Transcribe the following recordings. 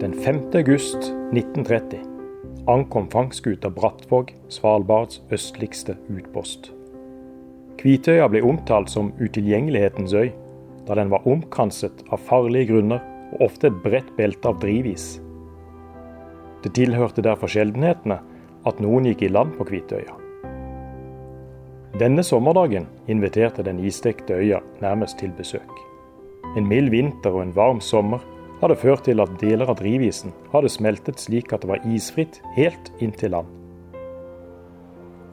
Den 5. august 1930 ankom fangstskuta Brattvåg Svalbards østligste utpost. Kvitøya ble omtalt som utilgjengelighetens øy, da den var omkranset av farlige grunner og ofte et bredt belte av drivis. Det tilhørte derfor sjeldenhetene at noen gikk i land på Kvitøya. Denne sommerdagen inviterte den isdekte øya nærmest til besøk. En mild vinter og en varm sommer hadde ført til at deler av drivisen hadde smeltet slik at det var isfritt helt inn til land.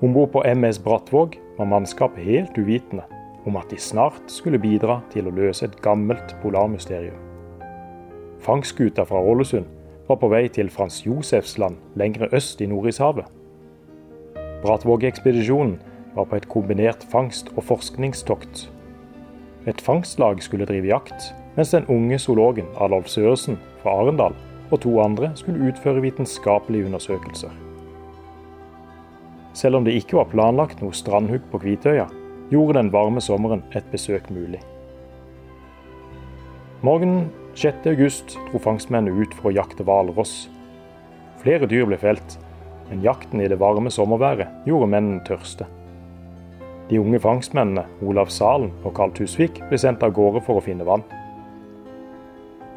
Om bord på MS Brattvåg var mannskapet helt uvitende om at de snart skulle bidra til å løse et gammelt polarmysterium. Fangstskuta fra Ålesund var på vei til Frans Josefs land lengre øst i Nordishavet. Brattvåg-ekspedisjonen var på et kombinert fangst- og forskningstokt. Et fangstlag skulle drive jakt, mens den unge zoologen Adolf Søresen fra Arendal og to andre skulle utføre vitenskapelige undersøkelser. Selv om det ikke var planlagt noe strandhugg på Kvitøya, gjorde den varme sommeren et besøk mulig. Morgenen 6. august dro fangstmennene ut for å jakte hvalross. Flere dyr ble felt, men jakten i det varme sommerværet gjorde mennene tørste. De unge fangstmennene Olav Salen og Karl Tusvik ble sendt av gårde for å finne vann.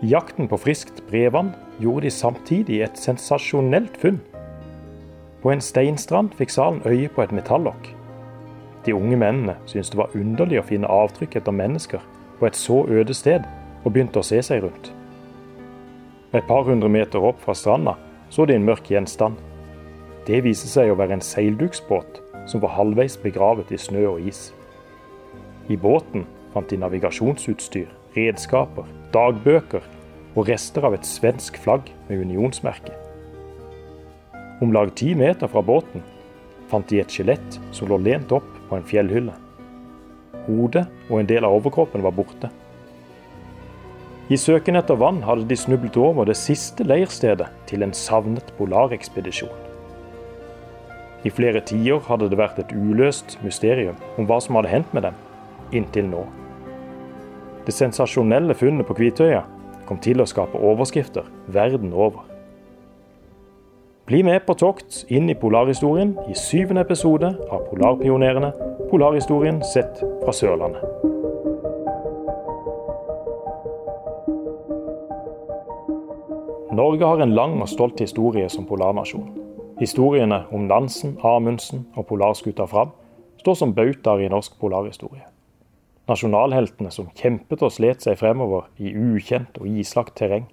Jakten på friskt brevann gjorde de samtidig et sensasjonelt funn. På en steinstrand fikk Salen øye på et metallokk. De unge mennene syntes det var underlig å finne avtrykk etter mennesker på et så øde sted, og begynte å se seg rundt. Et par hundre meter opp fra stranda så de en mørk gjenstand. Det viste seg å være en seilduksbåt som var halvveis begravet i snø og is. I båten fant de navigasjonsutstyr, redskaper, dagbøker og rester av et svensk flagg med unionsmerke. Om lag ti meter fra båten fant de et skjelett som lå lent opp på en fjellhylle. Hodet og en del av overkroppen var borte. I søken etter vann hadde de snublet over det siste leirstedet til en savnet polarekspedisjon. I flere tiår hadde det vært et uløst mysterium om hva som hadde hendt med dem, inntil nå. Det sensasjonelle funnet på Kvitøya kom til å skape overskrifter verden over. Bli med på tokt inn i polarhistorien i syvende episode av Polarpionerene, polarhistorien sett fra Sørlandet. Norge har en lang og stolt historie som polarnasjon. Historiene om Nansen, Amundsen og polarskuta Fram står som bautaer i norsk polarhistorie. Nasjonalheltene som kjempet og slet seg fremover i ukjent og islagt terreng.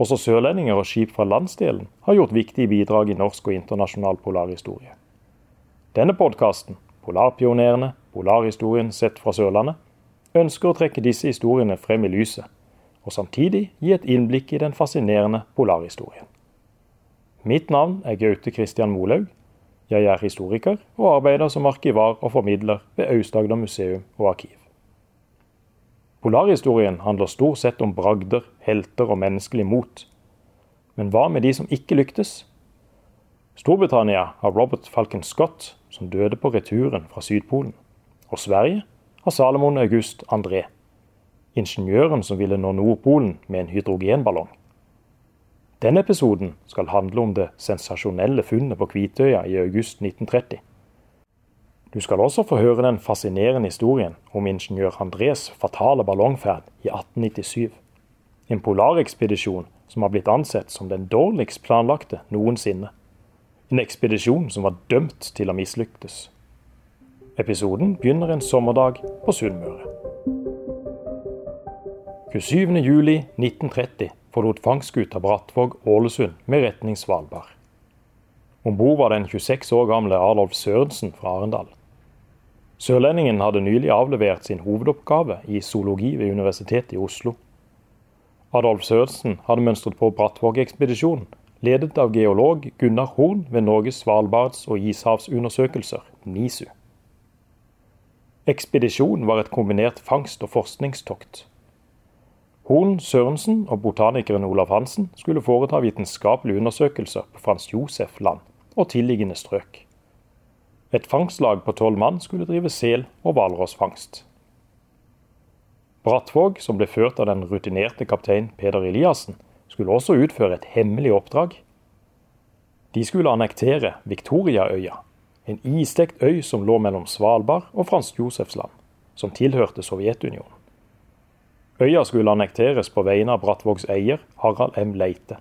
Også sørlendinger og skip fra landsdelen har gjort viktige bidrag i norsk og internasjonal polarhistorie. Denne podkasten, Polarpionerene, polarhistorien sett fra Sørlandet, ønsker å trekke disse historiene frem i lyset, og samtidig gi et innblikk i den fascinerende polarhistorien. Mitt navn er Gaute Christian Molaug. Jeg er historiker og arbeider som arkivar og formidler ved Aust-Agder museum og arkiv. Polarhistorien handler stort sett om bragder, helter og menneskelig mot. Men hva med de som ikke lyktes? Storbritannia har Robert Falcon Scott, som døde på returen fra Sydpolen. Og Sverige har Salomon August André, ingeniøren som ville nå Nordpolen med en hydrogenballong. Denne episoden skal handle om det sensasjonelle funnet på Kvitøya i august 1930. Du skal også få høre den fascinerende historien om ingeniør Andrés fatale ballongferd i 1897. En polarekspedisjon som har blitt ansett som den dårligst planlagte noensinne. En ekspedisjon som var dømt til å mislyktes. Episoden begynner en sommerdag på Sunnmøre. 27.07.1930 forlot fangstskuta Brattvåg Ålesund med retning Svalbard. Om bord var den 26 år gamle Adolf Sørensen fra Arendal. Sørlendingen hadde nylig avlevert sin hovedoppgave i zoologi ved Universitetet i Oslo. Adolf Sørensen hadde mønstret på Brattvåg-ekspedisjonen, ledet av geolog Gunnar Horn ved Norges svalbards- og ishavsundersøkelser, NISU. Ekspedisjonen var et kombinert fangst- og forskningstokt. Horn, Sørensen og botanikeren Olav Hansen skulle foreta vitenskapelige undersøkelser på Frans Josef land og tilliggende strøk. Et fangstlag på tolv mann skulle drive sel- og hvalrossfangst. Brattvåg, som ble ført av den rutinerte kaptein Peder Eliassen, skulle også utføre et hemmelig oppdrag. De skulle annektere Victoriaøya, en istekt øy som lå mellom Svalbard og Fransk Josefsland, som tilhørte Sovjetunionen. Øya skulle annekteres på vegne av Brattvågs eier, Harald M. Leite.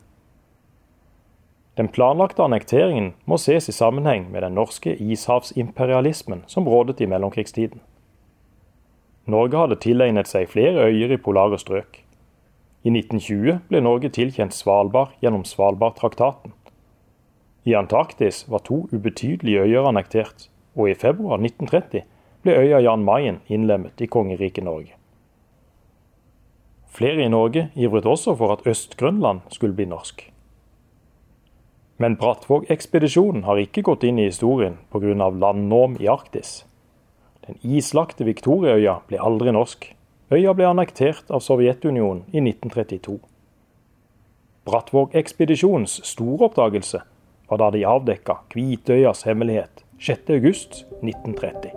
Den planlagte annekteringen må ses i sammenheng med den norske ishavsimperialismen som rådet i mellomkrigstiden. Norge hadde tilegnet seg flere øyer i polare strøk. I 1920 ble Norge tilkjent Svalbard gjennom Svalbardtraktaten. I Antarktis var to ubetydelige øyer annektert, og i februar 1930 ble øya Jan Mayen innlemmet i kongeriket Norge. Flere i Norge ivret også for at Øst-Grønland skulle bli norsk. Men Brattvåg-ekspedisjonen har ikke gått inn i historien pga. landnorm i Arktis. Den islagte Victoriaøya ble aldri norsk. Øya ble annektert av Sovjetunionen i 1932. Brattvåg-ekspedisjonens store oppdagelse var da de avdekka Kvitøyas hemmelighet 6.8.1930.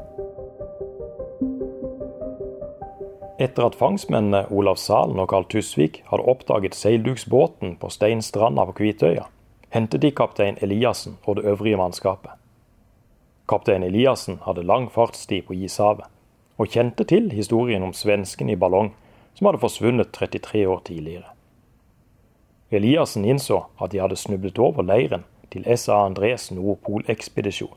Etter at fangstmennene Olav Salen og Karl Tusvik hadde oppdaget seilduksbåten på Steinstranda på Kvitøya, hentet de kaptein Eliassen og det øvrige mannskapet. Kaptein Eliassen hadde lang fartstid på ishavet, og kjente til historien om svensken i ballong som hadde forsvunnet 33 år tidligere. Eliassen innså at de hadde snublet over leiren til SA Andres Nordpolekspedisjon.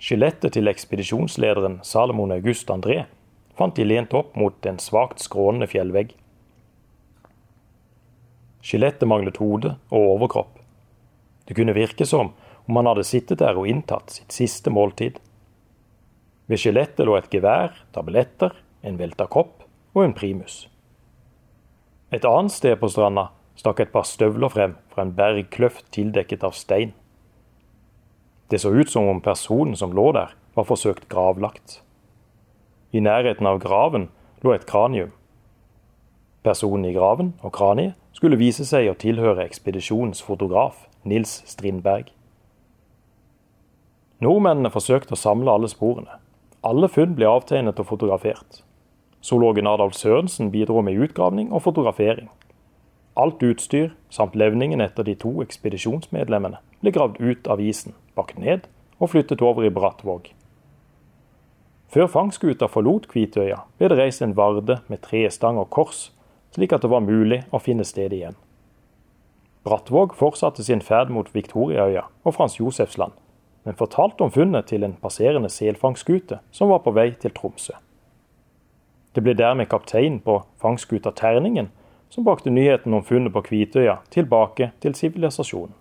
Skjelettet til ekspedisjonslederen Salomon August André fant de lent opp mot en svakt skrånende fjellvegg. Skjelettet manglet hode og overkropp. Det kunne virke som om han hadde sittet der og inntatt sitt siste måltid. Ved skjelettet lå et gevær, tabletter, en velta kopp og en primus. Et annet sted på stranda stakk et par støvler frem fra en bergkløft tildekket av stein. Det så ut som om personen som lå der, var forsøkt gravlagt. I nærheten av graven lå et kranium. Personen i graven og kraniet skulle vise seg å tilhøre ekspedisjonens fotograf, Nils Strindberg. Nordmennene forsøkte å samle alle sporene. Alle funn ble avtegnet og fotografert. Zoologen Adolf Sørensen bidro med utgravning og fotografering. Alt utstyr samt levningen etter de to ekspedisjonsmedlemmene ble gravd ut av isen, bakt ned og flyttet over i Brattvåg. Før fangstskuta forlot Kvitøya, ble det reist en varde med trestang og kors, slik at det var mulig å finne stedet igjen. Brattvåg fortsatte sin ferd mot Viktoriaøya og Frans Josefsland, men fortalte om funnet til en passerende selfangstskute som var på vei til Tromsø. Det ble dermed kaptein på fangstskuta Terningen som brakte nyheten om funnet på Kvitøya tilbake til sivilisasjonen.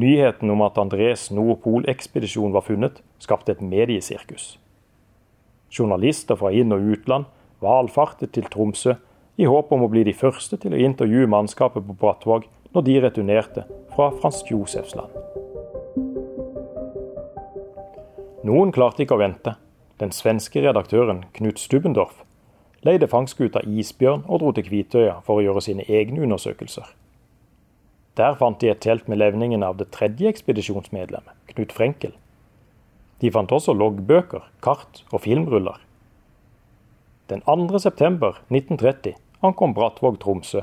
Nyheten om at Andres Nordpolekspedisjon var funnet, skapte et mediesirkus. Journalister fra inn- og utland valfartet til Tromsø i håp om å bli de første til å intervjue mannskapet på Brattvåg når de returnerte fra Frans Josefsland. Noen klarte ikke å vente. Den svenske redaktøren Knut Stubbendorf leide fangstskuta Isbjørn og dro til Kvitøya for å gjøre sine egne undersøkelser. Der fant de et telt med levningene av det tredje ekspedisjonsmedlemmet, Knut Frenkel. De fant også loggbøker, kart og filmruller. Den 2. september 1930 ankom Brattvåg Tromsø.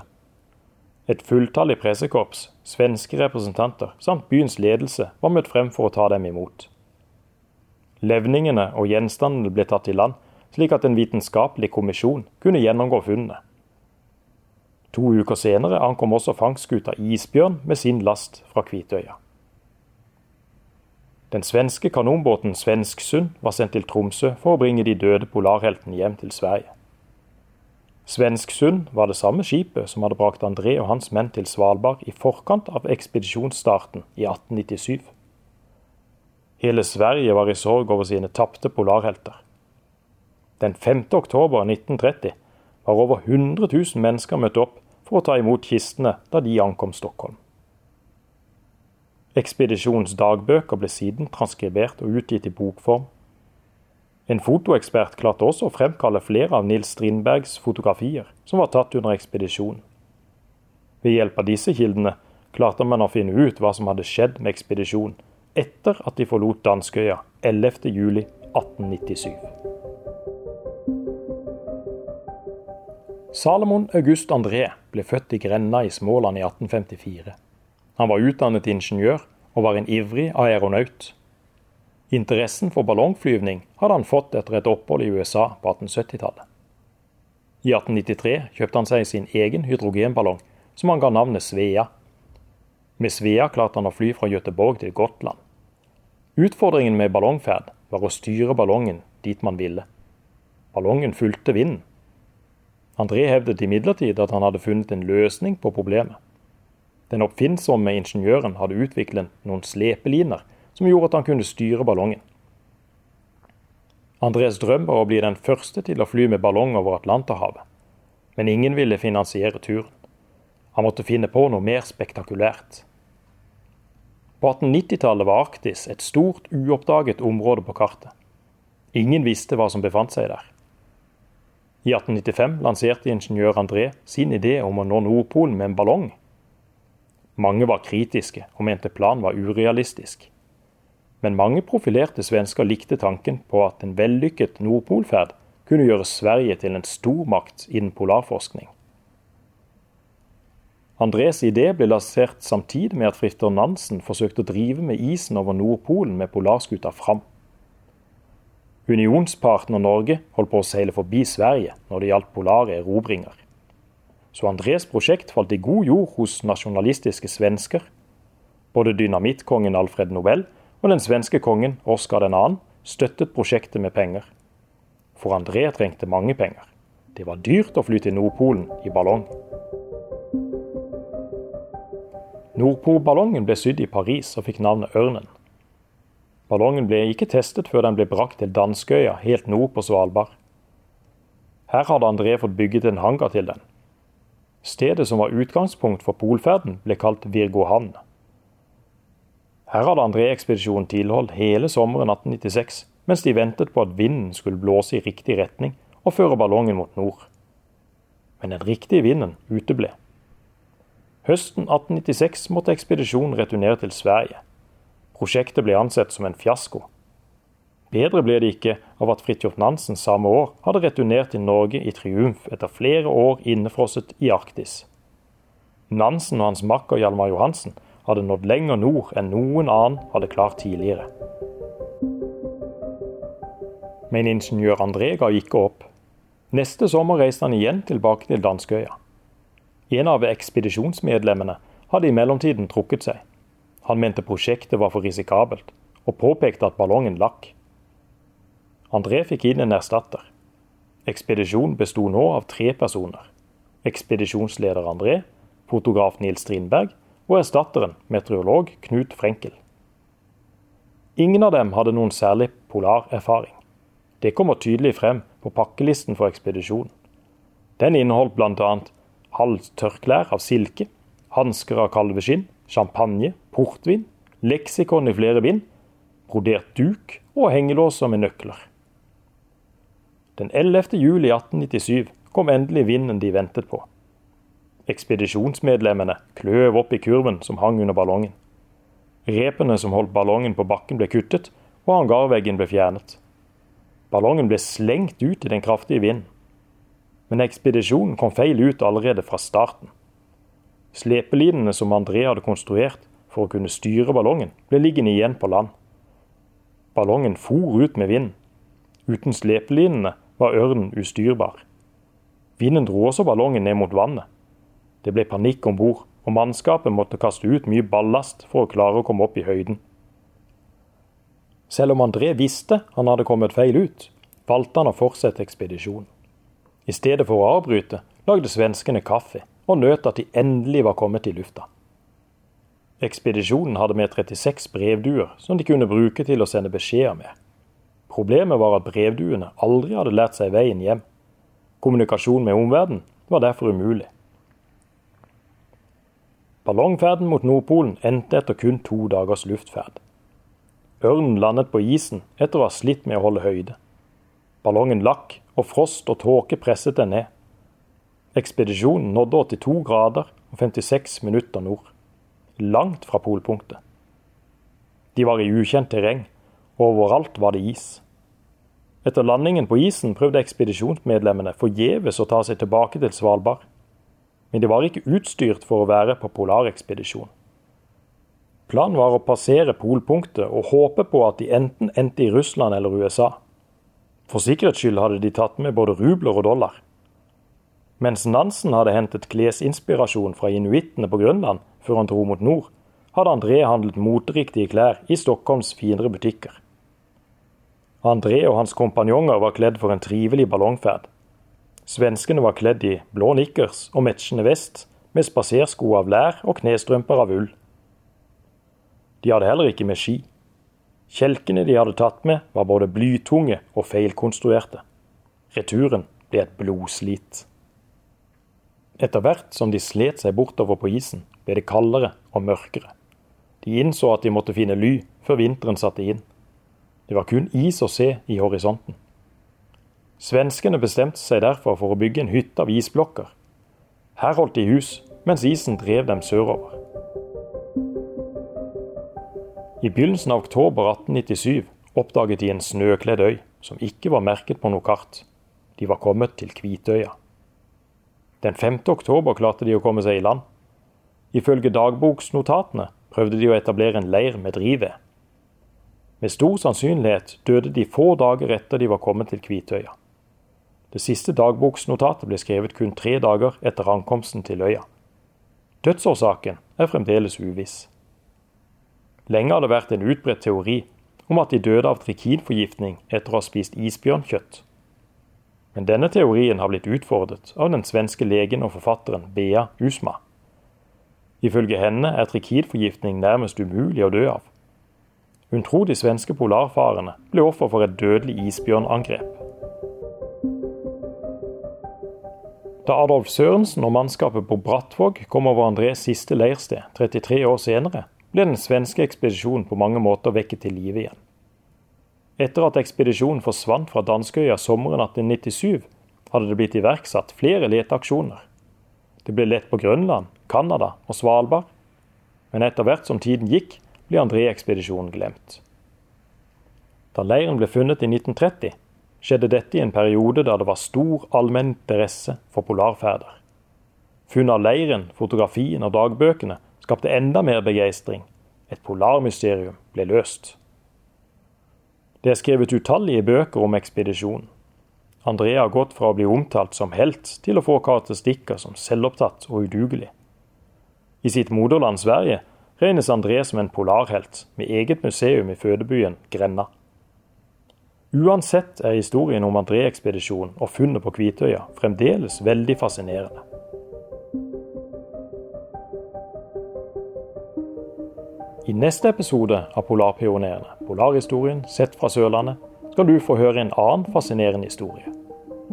Et fulltallig pressekorps, svenske representanter samt byens ledelse var møtt frem for å ta dem imot. Levningene og gjenstandene ble tatt i land, slik at en vitenskapelig kommisjon kunne gjennomgå funnene. To uker senere ankom også fangstskuta Isbjørn med sin last fra Kvitøya. Den svenske kanonbåten Svensksund var sendt til Tromsø for å bringe de døde polarheltene hjem til Sverige. Svensksund var det samme skipet som hadde brakt André og hans menn til Svalbard i forkant av ekspedisjonsstarten i 1897. Hele Sverige var i sorg over sine tapte polarhelter. Den 5. oktober 1930 var over 100 000 mennesker møtt opp for å ta imot kistene da de ankom Stockholm. Ekspedisjonens dagbøker ble siden transkribert og utgitt i bokform. En fotoekspert klarte også å fremkalle flere av Nils Strindbergs fotografier som var tatt under ekspedisjonen. Ved hjelp av disse kildene klarte man å finne ut hva som hadde skjedd med ekspedisjonen etter at de forlot Danskøya 11.07.1897. Salomon August André ble født i Grenna i Småland i 1854. Han var utdannet ingeniør og var en ivrig aeronaut. Interessen for ballongflyvning hadde han fått etter et opphold i USA på 1870-tallet. I 1893 kjøpte han seg sin egen hydrogenballong, som han ga navnet Svea. Med Svea klarte han å fly fra Göteborg til Gotland. Utfordringen med ballongferd var å styre ballongen dit man ville. Ballongen fulgte vinden. André hevdet imidlertid at han hadde funnet en løsning på problemet. Den oppfinnsomme ingeniøren hadde utviklet noen slepeliner som gjorde at han kunne styre ballongen. Andrés drøm var å bli den første til å fly med ballong over Atlanterhavet. Men ingen ville finansiere turen. Han måtte finne på noe mer spektakulært. På 1890-tallet var Arktis et stort, uoppdaget område på kartet. Ingen visste hva som befant seg der. I 1895 lanserte ingeniør André sin idé om å nå Nordpolen med en ballong. Mange var kritiske og mente planen var urealistisk. Men mange profilerte svensker likte tanken på at en vellykket nordpolferd kunne gjøre Sverige til en stormakt innen polarforskning. Andrés idé ble lansert samtidig med at Fridtjof Nansen forsøkte å drive med isen over Nordpolen med polarskuta Fram. Unionspartner Norge holdt på å seile forbi Sverige når det gjaldt polare erobringer. Så Andrés prosjekt falt i god jord hos nasjonalistiske svensker. Både dynamittkongen Alfred Nobel og den svenske kongen Oskar 2. støttet prosjektet med penger. For André trengte mange penger. Det var dyrt å fly til Nordpolen i ballong. Nordpolballongen ble sydd i Paris og fikk navnet Ørnen. Ballongen ble ikke testet før den ble brakt til Danskøya, helt nord på Svalbard. Her hadde André fått bygget en hangar til den. Stedet som var utgangspunkt for polferden, ble kalt Virgohan. Her hadde André-ekspedisjonen tilhold hele sommeren 1896, mens de ventet på at vinden skulle blåse i riktig retning og føre ballongen mot nord. Men den riktige vinden uteble. Høsten 1896 måtte ekspedisjonen returnere til Sverige. Prosjektet ble ansett som en fiasko. Bedre ble det ikke av at Fridtjof Nansen samme år hadde returnert til Norge i triumf etter flere år innefrosset i Arktis. Nansen og hans makker Hjalmar Johansen hadde nådd lenger nord enn noen annen hadde klart tidligere. Men ingeniør André ga ikke opp. Neste sommer reiste han igjen tilbake til Danskøya. En av ekspedisjonsmedlemmene hadde i mellomtiden trukket seg. Han mente prosjektet var for risikabelt, og påpekte at ballongen lakk. André fikk inn en erstatter. Ekspedisjonen besto nå av tre personer. Ekspedisjonsleder André, fotograf Nils Strindberg og erstatteren, meteorolog Knut Frenkel. Ingen av dem hadde noen særlig polarerfaring. Det kommer tydelig frem på pakkelisten for ekspedisjonen. Den inneholdt bl.a. halvt tørklær av silke, hansker av kalveskinn, champagne, portvin, leksikon i flere bind, brodert duk og hengelåser med nøkler. Den 11. juli 1897 kom endelig vinden de ventet på. Ekspedisjonsmedlemmene kløv opp i kurven som hang under ballongen. Repene som holdt ballongen på bakken ble kuttet, og hangarveggen ble fjernet. Ballongen ble slengt ut i den kraftige vinden. Men ekspedisjonen kom feil ut allerede fra starten. Slepelinene som André hadde konstruert for å kunne styre ballongen, ble liggende igjen på land. Ballongen for ut med vinden. Uten slepelinene var ørnen ustyrbar. Vinden dro også ballongen ned mot vannet. Det ble panikk om bord, og mannskapet måtte kaste ut mye ballast for å klare å komme opp i høyden. Selv om André visste han hadde kommet feil ut, valgte han å fortsette ekspedisjonen. I stedet for å avbryte, lagde svenskene kaffe og nøt at de endelig var kommet i lufta. Ekspedisjonen hadde med 36 brevduer som de kunne bruke til å sende beskjeder med. Problemet var at brevduene aldri hadde lært seg veien hjem. Kommunikasjon med omverdenen var derfor umulig. Ballongferden mot Nordpolen endte etter kun to dagers luftferd. Ørnen landet på isen etter å ha slitt med å holde høyde. Ballongen lakk, og frost og tåke presset den ned. Ekspedisjonen nådde 82 grader og 56 minutter nord, langt fra polpunktet. De var i ukjent terreng, overalt var det is. Etter landingen på isen prøvde ekspedisjonsmedlemmene forgjeves å ta seg tilbake til Svalbard. Men de var ikke utstyrt for å være på polarekspedisjon. Planen var å passere polpunktet og håpe på at de enten endte i Russland eller USA. For sikkerhets skyld hadde de tatt med både rubler og dollar. Mens Nansen hadde hentet klesinspirasjon fra inuittene på Grønland før han dro mot nord, hadde André handlet moteriktige klær i Stockholms finere butikker. André og hans kompanjonger var kledd for en trivelig ballongferd. Svenskene var kledd i blå nikkers og matchende vest, med spasersko av lær og knestrømper av ull. De hadde heller ikke med ski. Kjelkene de hadde tatt med, var både blytunge og feilkonstruerte. Returen ble et blodslit. Etter hvert som de slet seg bortover på isen, ble det kaldere og mørkere. De innså at de måtte finne ly før vinteren satte inn. Det var kun is å se i horisonten. Svenskene bestemte seg derfor for å bygge en hytte av isblokker. Her holdt de hus, mens isen drev dem sørover. I begynnelsen av oktober 1897 oppdaget de en snøkledd øy som ikke var merket på noe kart. De var kommet til Kvitøya. Den 5. oktober klarte de å komme seg i land. Ifølge dagboksnotatene prøvde de å etablere en leir med drivved. Med stor sannsynlighet døde de få dager etter de var kommet til Kvitøya. Det siste dagboksnotatet ble skrevet kun tre dager etter ankomsten til øya. Dødsårsaken er fremdeles uviss. Lenge har det vært en utbredt teori om at de døde av trikinforgiftning etter å ha spist isbjørnkjøtt. Men denne teorien har blitt utfordret av den svenske legen og forfatteren Bea Usma. Ifølge henne er trikidforgiftning nærmest umulig å dø av. Hun tror de svenske polarfarerne ble offer for et dødelig isbjørnangrep. Da Adolf Sørensen og mannskapet på Brattvåg kom over Andrés siste leirsted 33 år senere, ble den svenske ekspedisjonen på mange måter vekket til live igjen. Etter at ekspedisjonen forsvant fra Danskøya sommeren 1897, hadde det blitt iverksatt flere leteaksjoner. Det ble lett på Grønland, Canada og Svalbard. Men etter hvert som tiden gikk, ble André-ekspedisjonen glemt. Da leiren ble funnet i 1930, skjedde dette i en periode da det var stor allmenn interesse for polarferder. Funnet av leiren, fotografien og dagbøkene skapte enda mer begeistring. Et polarmysterium ble løst. Det er skrevet utallige bøker om ekspedisjonen. André har gått fra å bli omtalt som helt til å få karakteristikker som selvopptatt og udugelig. I sitt moderland Sverige regnes André som en polarhelt, med eget museum i fødebyen Grenna. Uansett er historien om André-ekspedisjonen og funnet på Kvitøya fremdeles veldig fascinerende. I neste episode av Polarpionerene, polarhistorien sett fra Sørlandet, skal du få høre en annen fascinerende historie.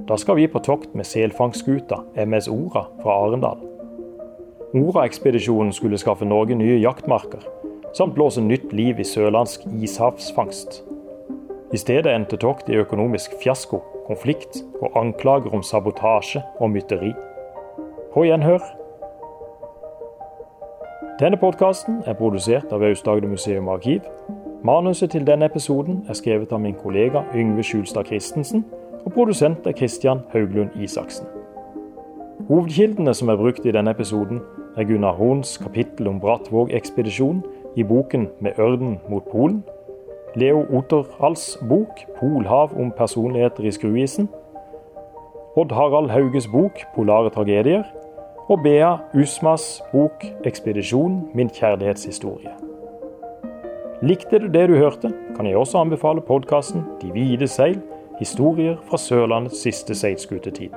Da skal vi på tokt med selfangstskuta MS Ora fra Arendal. Ora-ekspedisjonen skulle skaffe Norge nye jaktmarker, samt blåse nytt liv i sørlandsk ishavsfangst. I stedet endte toktet i økonomisk fiasko, konflikt og anklager om sabotasje og mytteri. På gjenhør. Denne podkasten er produsert av Aust-Agder museum og arkiv. Manuset til denne episoden er skrevet av min kollega Yngve Skjulstad Christensen, og produsent er Christian Hauglund Isaksen. Hovedkildene som er brukt i denne episoden, er Gunnar Horns kapittel om Brattvåg-ekspedisjonen i boken 'Med ørden mot Polen', Leo Otterhals bok 'Polhav om personligheter i skruisen', Odd Harald Hauges bok 'Polare tragedier', og Bea Usmas bok 'Ekspedisjon min kjærlighetshistorie'. Likte du det du hørte, kan jeg også anbefale podkasten 'De hvite seil historier fra Sørlandets siste seilskutetid'.